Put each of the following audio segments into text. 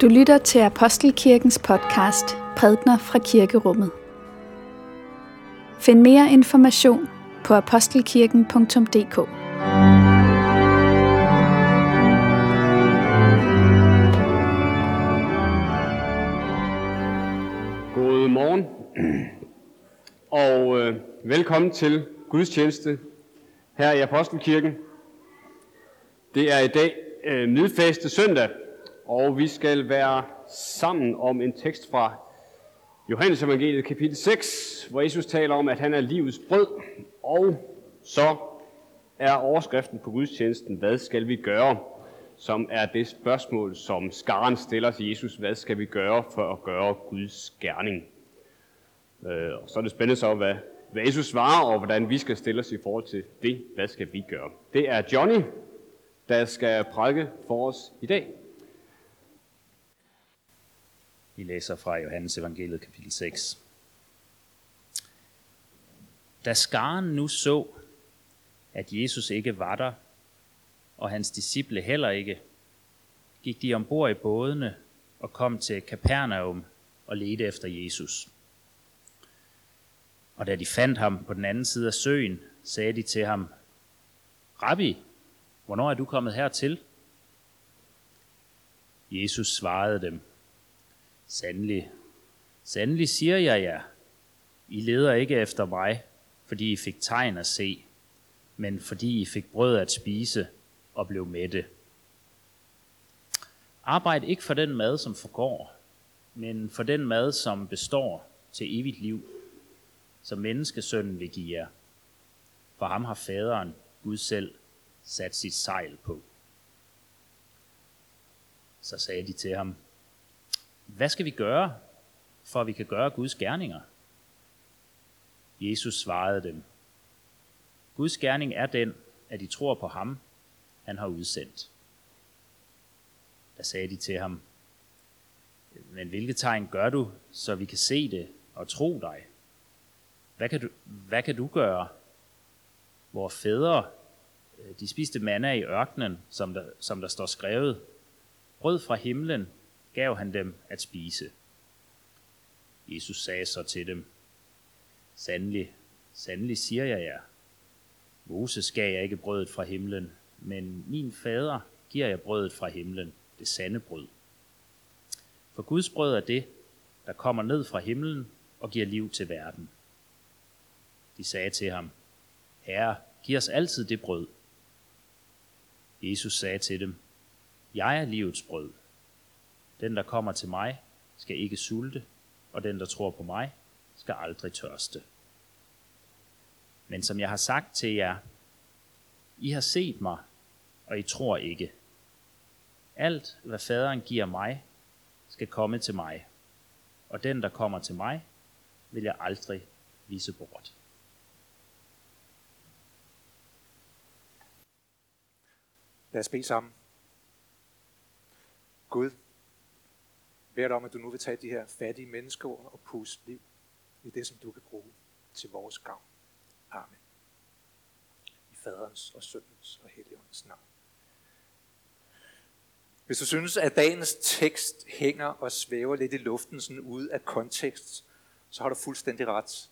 Du lytter til Apostelkirkens podcast Prædner fra Kirkerummet. Find mere information på apostelkirken.dk. God morgen og øh, velkommen til gudstjeneste her i Apostelkirken. Det er i dag øh, midfaste søndag, og vi skal være sammen om en tekst fra Johannes evangeliet kapitel 6, hvor Jesus taler om, at han er livets brød, og så er overskriften på gudstjenesten, hvad skal vi gøre? Som er det spørgsmål, som skaren stiller til Jesus, hvad skal vi gøre for at gøre Guds gerning? Øh, og så er det spændende så, hvad, hvad Jesus svarer, og hvordan vi skal stille os i forhold til det, hvad skal vi gøre? Det er Johnny, der skal prædike for os i dag. Vi læser fra Johannes evangeliet kapitel 6. Da skaren nu så, at Jesus ikke var der, og hans disciple heller ikke, gik de ombord i bådene og kom til Kapernaum og ledte efter Jesus. Og da de fandt ham på den anden side af søen, sagde de til ham, Rabbi, hvornår er du kommet hertil? Jesus svarede dem, Sandelig, sandelig siger jeg jer, I leder ikke efter mig, fordi I fik tegn at se, men fordi I fik brød at spise og blev mætte. Arbejd ikke for den mad, som forgår, men for den mad, som består til evigt liv, som menneskesønnen vil give jer. For ham har faderen, Gud selv, sat sit sejl på. Så sagde de til ham, hvad skal vi gøre, for at vi kan gøre Guds gerninger? Jesus svarede dem, Guds gerning er den, at de tror på ham, han har udsendt. Der sagde de til ham, men hvilke tegn gør du, så vi kan se det og tro dig? Hvad kan du, hvad kan du gøre? Vore fædre, de spiste manna i ørkenen, som der, som der står skrevet. Brød fra himlen gav han dem at spise. Jesus sagde så til dem, Sandelig, sandelig siger jeg jer, Moses gav jeg ikke brødet fra himlen, men min fader giver jeg brødet fra himlen, det sande brød. For Guds brød er det, der kommer ned fra himlen og giver liv til verden. De sagde til ham, Herre, giv os altid det brød. Jesus sagde til dem, Jeg er livets brød. Den, der kommer til mig, skal ikke sulte, og den, der tror på mig, skal aldrig tørste. Men som jeg har sagt til jer, I har set mig, og I tror ikke. Alt, hvad faderen giver mig, skal komme til mig, og den, der kommer til mig, vil jeg aldrig vise bort. Lad os bede sammen. Gud, beder dig om, at du nu vil tage de her fattige mennesker og puste liv i det, som du kan bruge til vores gavn. Amen. I faderens og søndens og helligåndens navn. Hvis du synes, at dagens tekst hænger og svæver lidt i luften sådan ud af kontekst, så har du fuldstændig ret.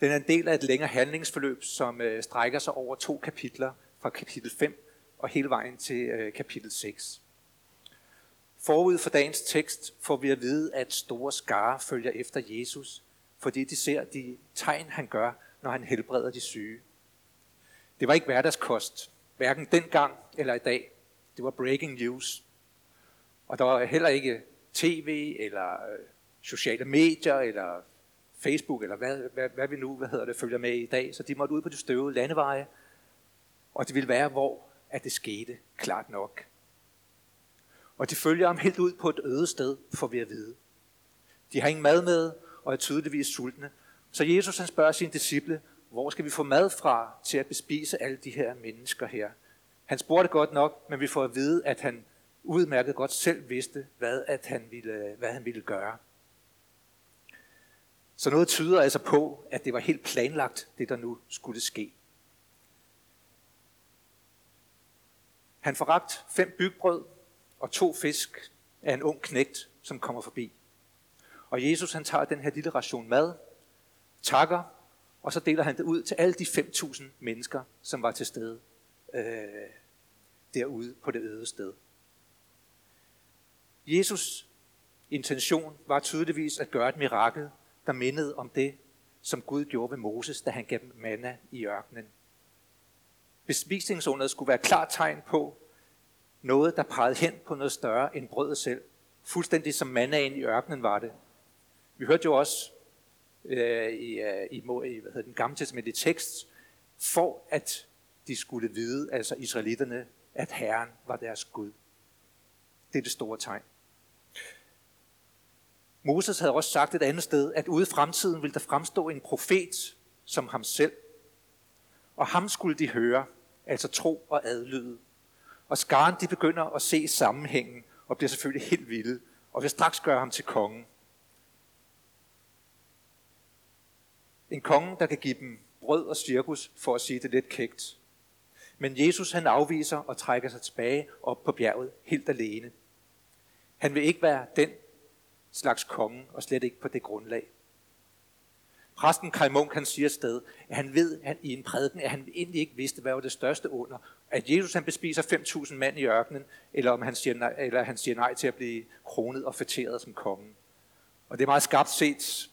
Den er en del af et længere handlingsforløb, som øh, strækker sig over to kapitler, fra kapitel 5 og hele vejen til øh, kapitel 6. Forud for dagens tekst får vi at vide, at store skare følger efter Jesus, fordi de ser de tegn, han gør, når han helbreder de syge. Det var ikke hverdagskost, hverken dengang eller i dag. Det var breaking news. Og der var heller ikke tv eller øh, sociale medier eller Facebook eller hvad, hvad, hvad vi nu hvad hedder det, følger med i dag. Så de måtte ud på de støvede landeveje, og det ville være, hvor at det skete klart nok. Og de følger ham helt ud på et øde sted, for vi at vide. De har ingen mad med, og er tydeligvis sultne. Så Jesus han spørger sine disciple, hvor skal vi få mad fra til at bespise alle de her mennesker her? Han spurgte godt nok, men vi får at vide, at han udmærket godt selv vidste, hvad, at han ville, hvad han ville gøre. Så noget tyder altså på, at det var helt planlagt, det der nu skulle ske. Han forragt fem bygbrød og to fisk, af en ung knægt, som kommer forbi. Og Jesus han tager den her lille ration mad, takker, og så deler han det ud til alle de 5.000 mennesker, som var til stede øh, derude på det øde sted. Jesus intention var tydeligvis at gøre et mirakel, der mindede om det, som Gud gjorde ved Moses, da han gav dem manna i ørkenen. Bespisningsunderet skulle være klart tegn på noget, der pegede hen på noget større end brødet selv. Fuldstændig som mannaen i ørkenen var det. Vi hørte jo også øh, i, øh, i, i hvad hedder den gamle testamentlige tekst, for at de skulle vide, altså israelitterne, at Herren var deres Gud. Det er det store tegn. Moses havde også sagt et andet sted, at ude i fremtiden ville der fremstå en profet som ham selv. Og ham skulle de høre, altså tro og adlyde. Og skaren de begynder at se sammenhængen og bliver selvfølgelig helt vilde, og vil straks gøre ham til kongen. En konge, der kan give dem brød og cirkus, for at sige det lidt kægt. Men Jesus han afviser og trækker sig tilbage op på bjerget helt alene. Han vil ikke være den slags konge, og slet ikke på det grundlag. Præsten Kai Munk, han siger sted, at han ved at i en prædiken, at han egentlig ikke vidste, hvad var det største under. At Jesus han bespiser 5.000 mand i ørkenen, eller om han siger nej, eller han siger nej til at blive kronet og fætteret som konge. Og det er meget skarpt set,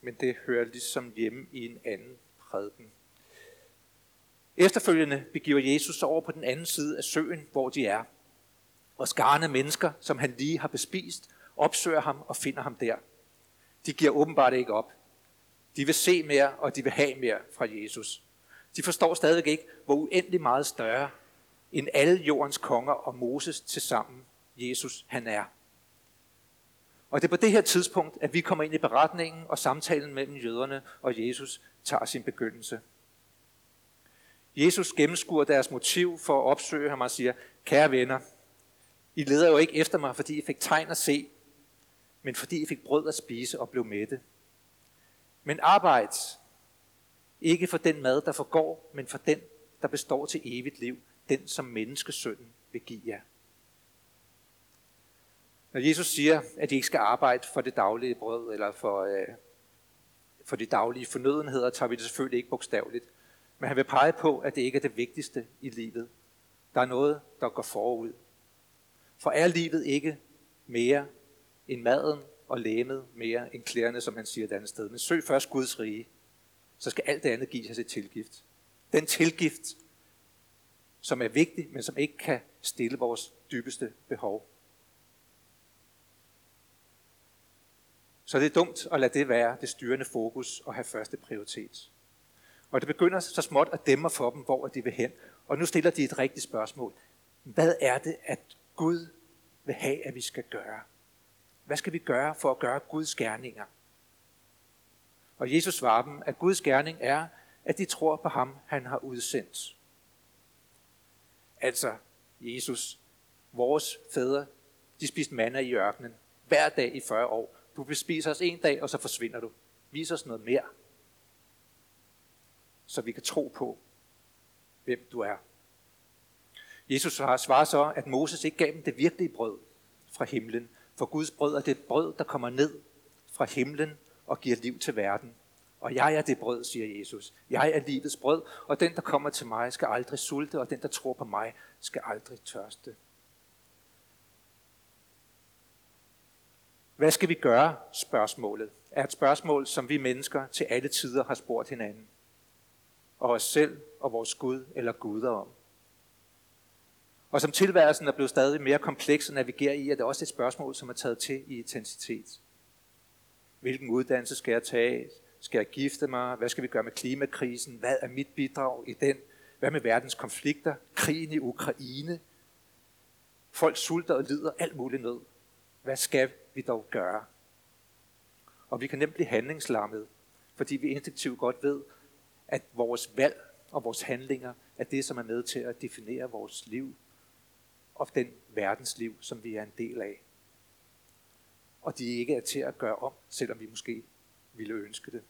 men det hører ligesom hjemme i en anden prædiken. Efterfølgende begiver Jesus sig over på den anden side af søen, hvor de er. Og skarne mennesker, som han lige har bespist, opsøger ham og finder ham der. De giver åbenbart ikke op. De vil se mere, og de vil have mere fra Jesus. De forstår stadig ikke, hvor uendelig meget større end alle jordens konger og Moses til sammen Jesus han er. Og det er på det her tidspunkt, at vi kommer ind i beretningen, og samtalen mellem jøderne og Jesus tager sin begyndelse. Jesus gennemskuer deres motiv for at opsøge ham og siger, kære venner, I leder jo ikke efter mig, fordi I fik tegn at se, men fordi I fik brød at spise og blev mætte. Men arbejd ikke for den mad, der forgår, men for den, der består til evigt liv, den som menneskesønnen vil give jer. Når Jesus siger, at de ikke skal arbejde for det daglige brød, eller for, øh, for de daglige fornødenheder, tager vi det selvfølgelig ikke bogstaveligt. Men han vil pege på, at det ikke er det vigtigste i livet. Der er noget, der går forud. For er livet ikke mere end maden og læmet mere end klæderne, som han siger et andet sted. Men søg først Guds rige, så skal alt det andet give sig til tilgift. Den tilgift, som er vigtig, men som ikke kan stille vores dybeste behov. Så det er dumt at lade det være det styrende fokus og have første prioritet. Og det begynder så småt at dæmme for dem, hvor de vil hen. Og nu stiller de et rigtigt spørgsmål. Hvad er det, at Gud vil have, at vi skal gøre? Hvad skal vi gøre for at gøre Guds gerninger? Og Jesus svarer dem, at Guds gerning er, at de tror på ham, han har udsendt. Altså, Jesus, vores fædre, de spiste manna i ørkenen hver dag i 40 år. Du bespiser os en dag, og så forsvinder du. Vis os noget mere, så vi kan tro på, hvem du er. Jesus svarer så, at Moses ikke gav dem det virkelige brød fra himlen, for Guds brød er det brød, der kommer ned fra himlen og giver liv til verden. Og jeg er det brød, siger Jesus. Jeg er livets brød, og den, der kommer til mig, skal aldrig sulte, og den, der tror på mig, skal aldrig tørste. Hvad skal vi gøre? Spørgsmålet er et spørgsmål, som vi mennesker til alle tider har spurgt hinanden. Og os selv og vores Gud eller guder om. Og som tilværelsen er blevet stadig mere kompleks at navigere i, er det også et spørgsmål, som er taget til i intensitet. Hvilken uddannelse skal jeg tage? Skal jeg gifte mig? Hvad skal vi gøre med klimakrisen? Hvad er mit bidrag i den? Hvad med verdens konflikter? Krigen i Ukraine? Folk sulter og lider alt muligt nød. Hvad skal vi dog gøre? Og vi kan nemt blive handlingslammet, fordi vi instinktivt godt ved, at vores valg og vores handlinger er det, som er med til at definere vores liv og den verdensliv, som vi er en del af. Og de ikke er til at gøre om, selvom vi måske ville ønske det.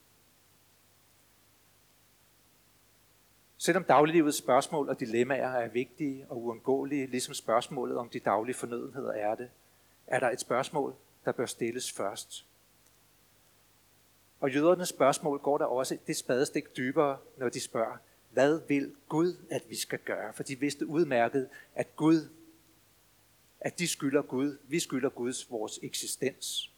Selvom dagliglivets spørgsmål og dilemmaer er vigtige og uundgåelige, ligesom spørgsmålet om de daglige fornødenheder er det, er der et spørgsmål, der bør stilles først. Og jødernes spørgsmål går der også det spadestik dybere, når de spørger, hvad vil Gud, at vi skal gøre? For de vidste udmærket, at Gud, at de skylder Gud, vi skylder Guds vores eksistens.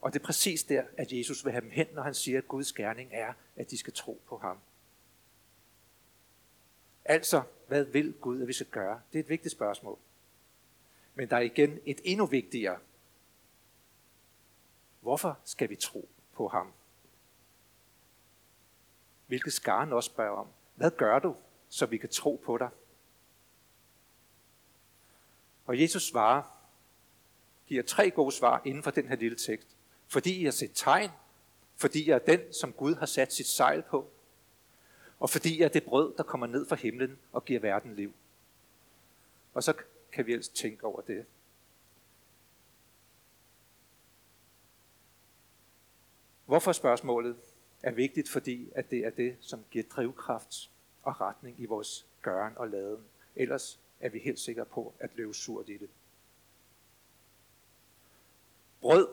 Og det er præcis der, at Jesus vil have dem hen, når han siger, at Guds gerning er, at de skal tro på ham. Altså, hvad vil Gud, at vi skal gøre? Det er et vigtigt spørgsmål. Men der er igen et endnu vigtigere. Hvorfor skal vi tro på ham? Hvilket skaren også spørger om. Hvad gør du, så vi kan tro på dig? Og Jesus svarer, giver tre gode svar inden for den her lille tekst. Fordi I har set tegn, fordi jeg er den, som Gud har sat sit sejl på, og fordi jeg er det brød, der kommer ned fra himlen og giver verden liv. Og så kan vi ellers tænke over det. Hvorfor spørgsmålet er vigtigt, fordi at det er det, som giver drivkraft og retning i vores gøren og laden. Ellers er vi helt sikre på at løbe surt i det. Brød,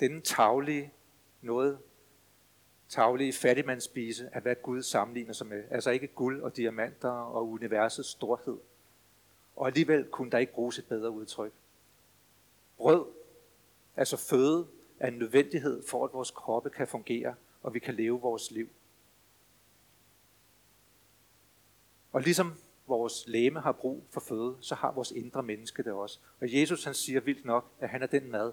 denne taglige, noget taglige fattigmandsspise, er hvad Gud sammenligner sig med. Altså ikke guld og diamanter og universets storhed. Og alligevel kunne der ikke bruges et bedre udtryk. Brød, altså føde, er en nødvendighed for, at vores kroppe kan fungere, og vi kan leve vores liv. Og ligesom vores læme har brug for føde, så har vores indre menneske det også. Og Jesus han siger vildt nok, at han er den mad,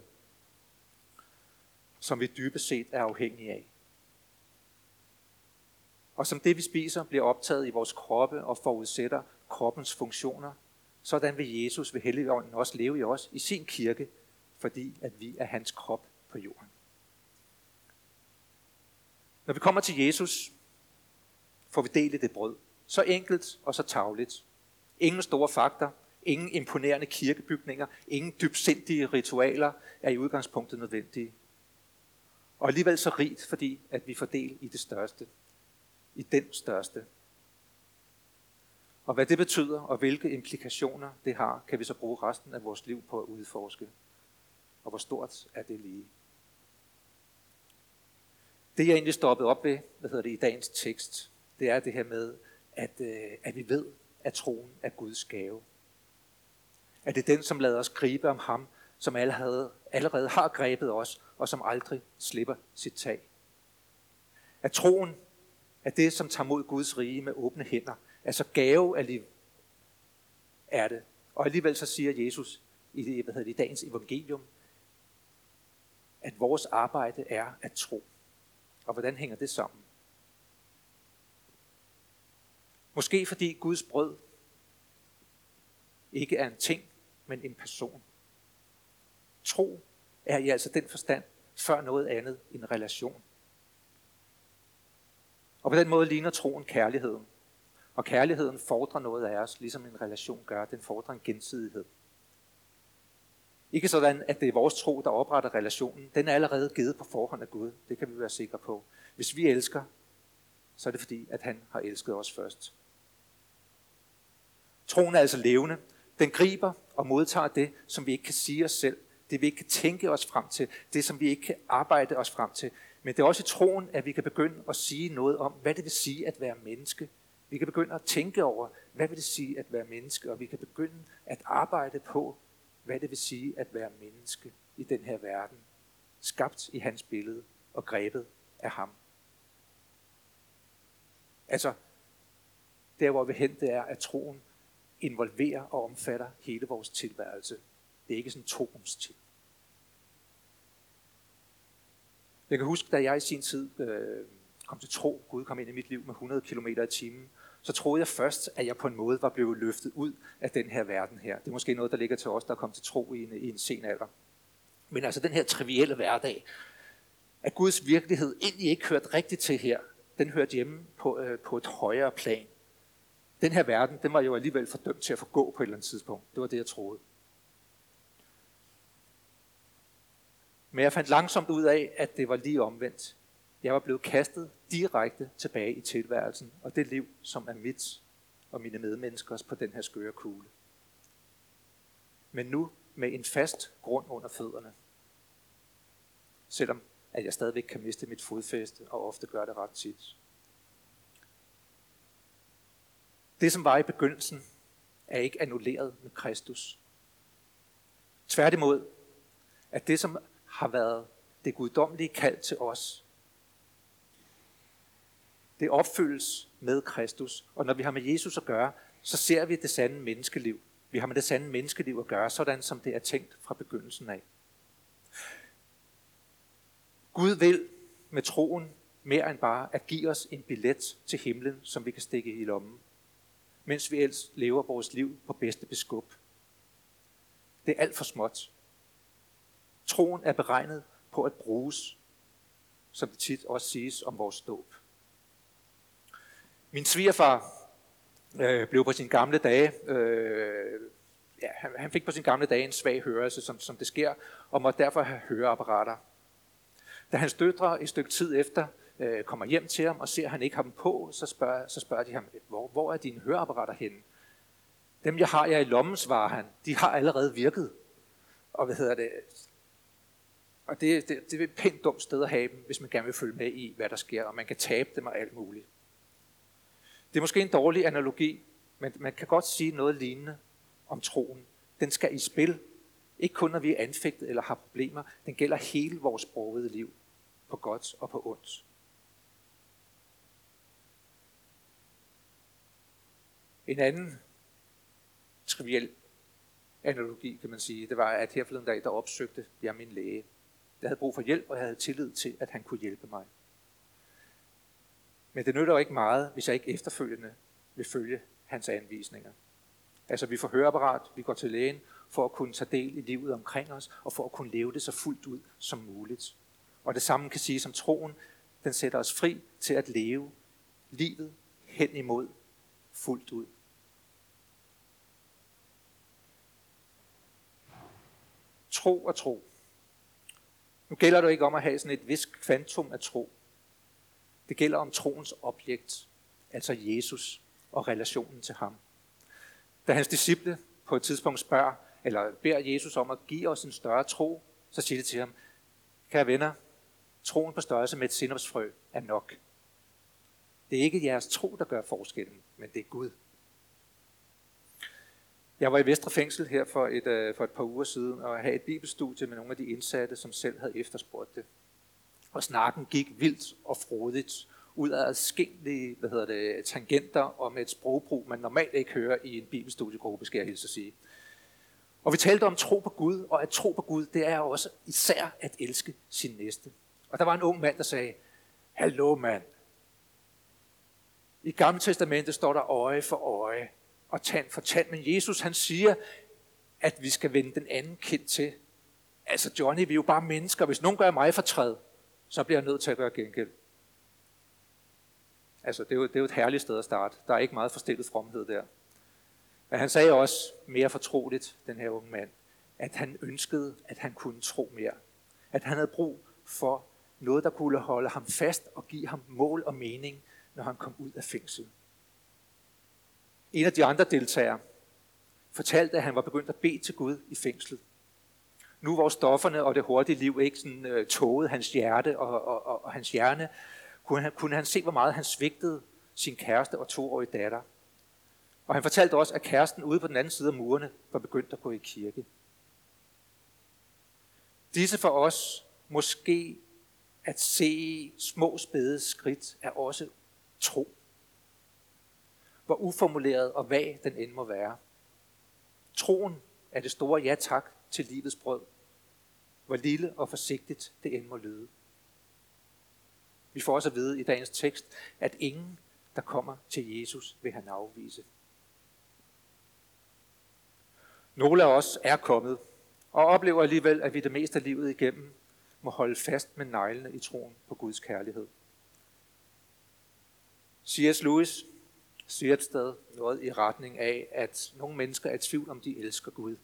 som vi dybest set er afhængige af. Og som det vi spiser bliver optaget i vores kroppe og forudsætter kroppens funktioner, sådan vil Jesus ved Helligånden også leve i os i sin kirke, fordi at vi er hans krop på jorden. Når vi kommer til Jesus, får vi del i det brød. Så enkelt og så tavligt. Ingen store fakter, ingen imponerende kirkebygninger, ingen dybsindige ritualer er i udgangspunktet nødvendige. Og alligevel så rigt, fordi at vi får del i det største. I den største. Og hvad det betyder, og hvilke implikationer det har, kan vi så bruge resten af vores liv på at udforske. Og hvor stort er det lige? Det jeg egentlig stoppede op ved, hvad hedder det, i dagens tekst, det er det her med, at, øh, at vi ved, at troen er Guds gave. At det er den, som lader os gribe om ham, som allerede, allerede har grebet os, og som aldrig slipper sit tag. At troen er det, som tager mod Guds rige med åbne hænder. Altså gave af liv er det. Og alligevel så siger Jesus i, hvad hedder det, i dagens evangelium, at vores arbejde er at tro. Og hvordan hænger det sammen? Måske fordi Guds brød ikke er en ting, men en person. Tro er i altså den forstand før noget andet en relation. Og på den måde ligner troen kærligheden. Og kærligheden fordrer noget af os, ligesom en relation gør. Den fordrer en gensidighed. Ikke sådan, at det er vores tro, der opretter relationen. Den er allerede givet på forhånd af Gud. Det kan vi være sikre på. Hvis vi elsker, så er det fordi, at han har elsket os først. Troen er altså levende. Den griber og modtager det, som vi ikke kan sige os selv. Det vi ikke kan tænke os frem til. Det som vi ikke kan arbejde os frem til. Men det er også i troen, at vi kan begynde at sige noget om, hvad det vil sige at være menneske. Vi kan begynde at tænke over, hvad vil det sige at være menneske, og vi kan begynde at arbejde på, hvad det vil sige at være menneske i den her verden, skabt i hans billede og grebet af ham. Altså, der hvor vi hen, det er, at troen involverer og omfatter hele vores tilværelse. Det er ikke sådan troens ting. Jeg kan huske, da jeg i sin tid øh, kom til tro, Gud kom ind i mit liv med 100 km i timen, så troede jeg først, at jeg på en måde var blevet løftet ud af den her verden her. Det er måske noget, der ligger til os, der er kommet til tro i en, i en sen alder. Men altså den her trivielle hverdag, at Guds virkelighed egentlig ikke hørte rigtigt til her, den hørte hjemme på, øh, på et højere plan. Den her verden, den var jo alligevel fordømt til at forgå på et eller andet tidspunkt. Det var det, jeg troede. Men jeg fandt langsomt ud af, at det var lige omvendt. Jeg var blevet kastet direkte tilbage i tilværelsen og det liv, som er mit og mine medmenneskers på den her skøre kugle. men nu med en fast grund under fødderne. Selvom at jeg stadigvæk kan miste mit fodfæste, og ofte gør det ret tit. Det, som var i begyndelsen, er ikke annulleret med Kristus. Tværtimod, at det, som har været det guddommelige kald til os, det opfyldes med Kristus. Og når vi har med Jesus at gøre, så ser vi det sande menneskeliv. Vi har med det sande menneskeliv at gøre, sådan som det er tænkt fra begyndelsen af. Gud vil med troen mere end bare at give os en billet til himlen, som vi kan stikke i lommen, mens vi ellers lever vores liv på bedste beskub. Det er alt for småt. Troen er beregnet på at bruges, som det tit også siges om vores dåb. Min svigerfar øh, blev på sine gamle dage, øh, ja, han, han fik på sine gamle dage en svag hørelse, som, som det sker, og måtte derfor have høreapparater. Da hans døtre et stykke tid efter øh, kommer hjem til ham og ser, at han ikke har dem på, så spørger, så spørger de ham, hvor, hvor er dine høreapparater henne? Dem, jeg har jeg i lommen, svarer han, de har allerede virket. Og hvad hedder det? Og det, det, det er et pænt dumt sted at have dem, hvis man gerne vil følge med i, hvad der sker, og man kan tabe dem og alt muligt. Det er måske en dårlig analogi, men man kan godt sige noget lignende om troen. Den skal i spil, ikke kun når vi er anfægtet eller har problemer. Den gælder hele vores brogede liv, på godt og på ondt. En anden triviel analogi, kan man sige, det var, at her forleden dag, der opsøgte jeg min læge. Jeg havde brug for hjælp, og jeg havde tillid til, at han kunne hjælpe mig. Men det nytter jo ikke meget, hvis jeg ikke efterfølgende vil følge hans anvisninger. Altså vi får høreapparat, vi går til lægen for at kunne tage del i livet omkring os, og for at kunne leve det så fuldt ud som muligt. Og det samme kan sige som troen, den sætter os fri til at leve livet hen imod fuldt ud. Tro og tro. Nu gælder det ikke om at have sådan et vis kvantum af tro. Det gælder om troens objekt, altså Jesus og relationen til ham. Da hans disciple på et tidspunkt spørger, eller beder Jesus om at give os en større tro, så siger det til ham, kære venner, troen på størrelse med et sindopsfrø er nok. Det er ikke jeres tro, der gør forskellen, men det er Gud. Jeg var i Vestre Fængsel her for et, øh, for et par uger siden, og havde et bibelstudie med nogle af de indsatte, som selv havde efterspurgt det. Og snakken gik vildt og frodigt ud af adskillige hvad hedder det, tangenter og med et sprogbrug, man normalt ikke hører i en bibelstudiegruppe, skal jeg hilse at sige. Og vi talte om tro på Gud, og at tro på Gud, det er også især at elske sin næste. Og der var en ung mand, der sagde, Hallo mand. I Gamle Testamentet står der øje for øje og tand for tand, men Jesus han siger, at vi skal vende den anden kind til. Altså Johnny, vi er jo bare mennesker. Hvis nogen gør mig fortræd, så bliver jeg nødt til at gøre gengæld. Altså, det er, jo, det er jo et herligt sted at starte. Der er ikke meget forstillet fromhed der. Men han sagde også mere fortroligt, den her unge mand, at han ønskede, at han kunne tro mere. At han havde brug for noget, der kunne holde ham fast og give ham mål og mening, når han kom ud af fængsel. En af de andre deltagere fortalte, at han var begyndt at bede til Gud i fængslet. Nu hvor stofferne og det hurtige liv ikke sådan, uh, tågede hans hjerte og, og, og, og hans hjerne, kunne han, kunne han se, hvor meget han svigtede sin kæreste og toårige datter. Og han fortalte også, at kæresten ude på den anden side af murene var begyndt at gå i kirke. Disse for os måske at se små spæde skridt er også tro. Hvor uformuleret og vag den end må være. Troen er det store ja tak til livets brød. Hvor lille og forsigtigt det end må lyde. Vi får også at vide i dagens tekst, at ingen, der kommer til Jesus, vil han afvise. Nogle af os er kommet, og oplever alligevel, at vi det meste af livet igennem må holde fast med neglene i troen på Guds kærlighed. C.S. Lewis siger et sted noget i retning af, at nogle mennesker er i tvivl om, de elsker Gud.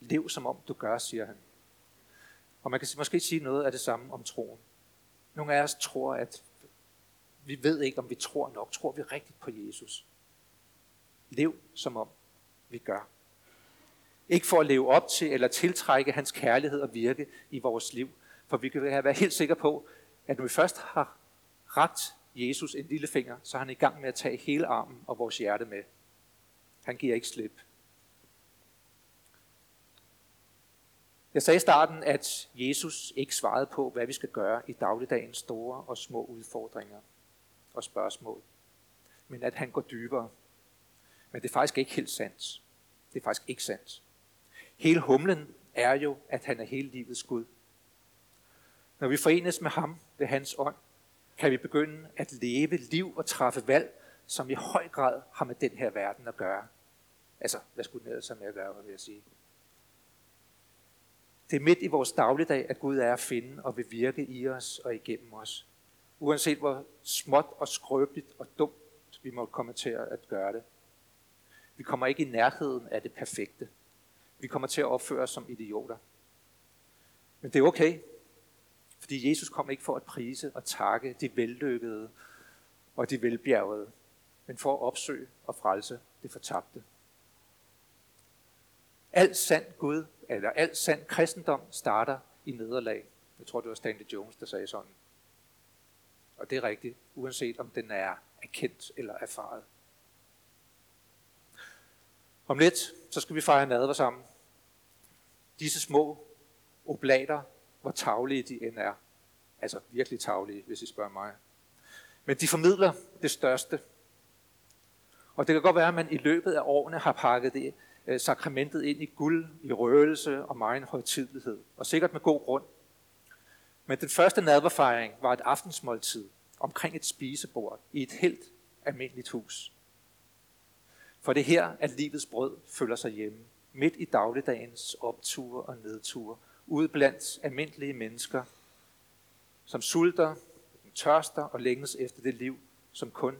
Lev som om du gør, siger han. Og man kan måske sige noget af det samme om troen. Nogle af os tror, at vi ved ikke, om vi tror nok. Tror vi rigtigt på Jesus? Lev som om vi gør. Ikke for at leve op til eller tiltrække hans kærlighed og virke i vores liv. For vi kan være helt sikre på, at når vi først har ragt Jesus en lille finger, så er han i gang med at tage hele armen og vores hjerte med. Han giver ikke slip. Jeg sagde i starten, at Jesus ikke svarede på, hvad vi skal gøre i dagligdagens store og små udfordringer og spørgsmål. Men at han går dybere. Men det er faktisk ikke helt sandt. Det er faktisk ikke sandt. Hele humlen er jo, at han er hele livets Gud. Når vi forenes med ham ved hans ånd, kan vi begynde at leve liv og træffe valg, som i høj grad har med den her verden at gøre. Altså, hvad skulle den ellers have med at gøre, vil jeg sige? Det er midt i vores dagligdag, at Gud er at finde og vil virke i os og igennem os. Uanset hvor småt og skrøbeligt og dumt vi må komme til at gøre det. Vi kommer ikke i nærheden af det perfekte. Vi kommer til at opføre os som idioter. Men det er okay, fordi Jesus kom ikke for at prise og takke de vellykkede og de velbjergede, men for at opsøge og frelse det fortabte. Alt sand Gud, eller alt sand kristendom starter i nederlag. Jeg tror, det var Stanley Jones, der sagde sådan. Og det er rigtigt, uanset om den er erkendt eller erfaret. Om lidt, så skal vi fejre nadver sammen. Disse små oblater, hvor taglige de end er. Altså virkelig taglige, hvis I spørger mig. Men de formidler det største. Og det kan godt være, at man i løbet af årene har pakket det øh, sakramentet ind i guld, i røgelse og meget højtidlighed. Og sikkert med god grund. Men den første nadverfejring var et aftensmåltid omkring et spisebord i et helt almindeligt hus. For det her, at livets brød følger sig hjemme, midt i dagligdagens opture og nedture, ude blandt almindelige mennesker, som sulter, tørster og længes efter det liv, som kun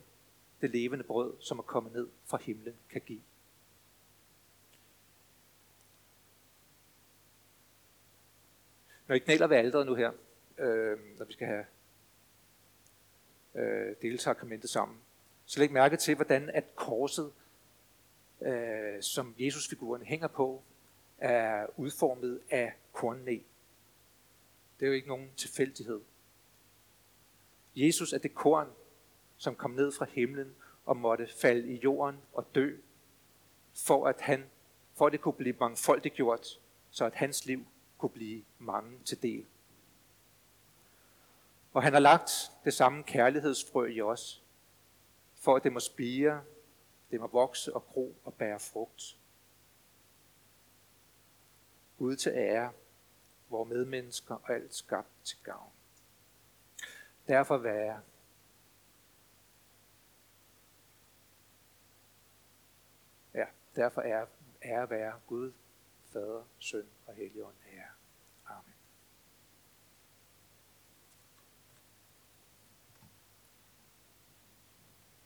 det levende brød, som er kommet ned fra himlen, kan give. Når I knæler ved alderet nu her, øh, når vi skal have øh, deltagerkommentet sammen, så læg mærke til, hvordan at korset, øh, som Jesusfiguren hænger på, er udformet af kornnæ. Det er jo ikke nogen tilfældighed. Jesus er det korn, som kom ned fra himlen og måtte falde i jorden og dø, for at, han, for at det kunne blive mangfoldiggjort, så at hans liv kunne blive mange til del. Og han har lagt det samme kærlighedsfrø i os, for at det må spire, det må vokse og gro og bære frugt. Gud til ære, hvor medmennesker og alt skabt til gavn. Derfor være Ja, derfor er, er være Gud, Fader, Søn og Helligånd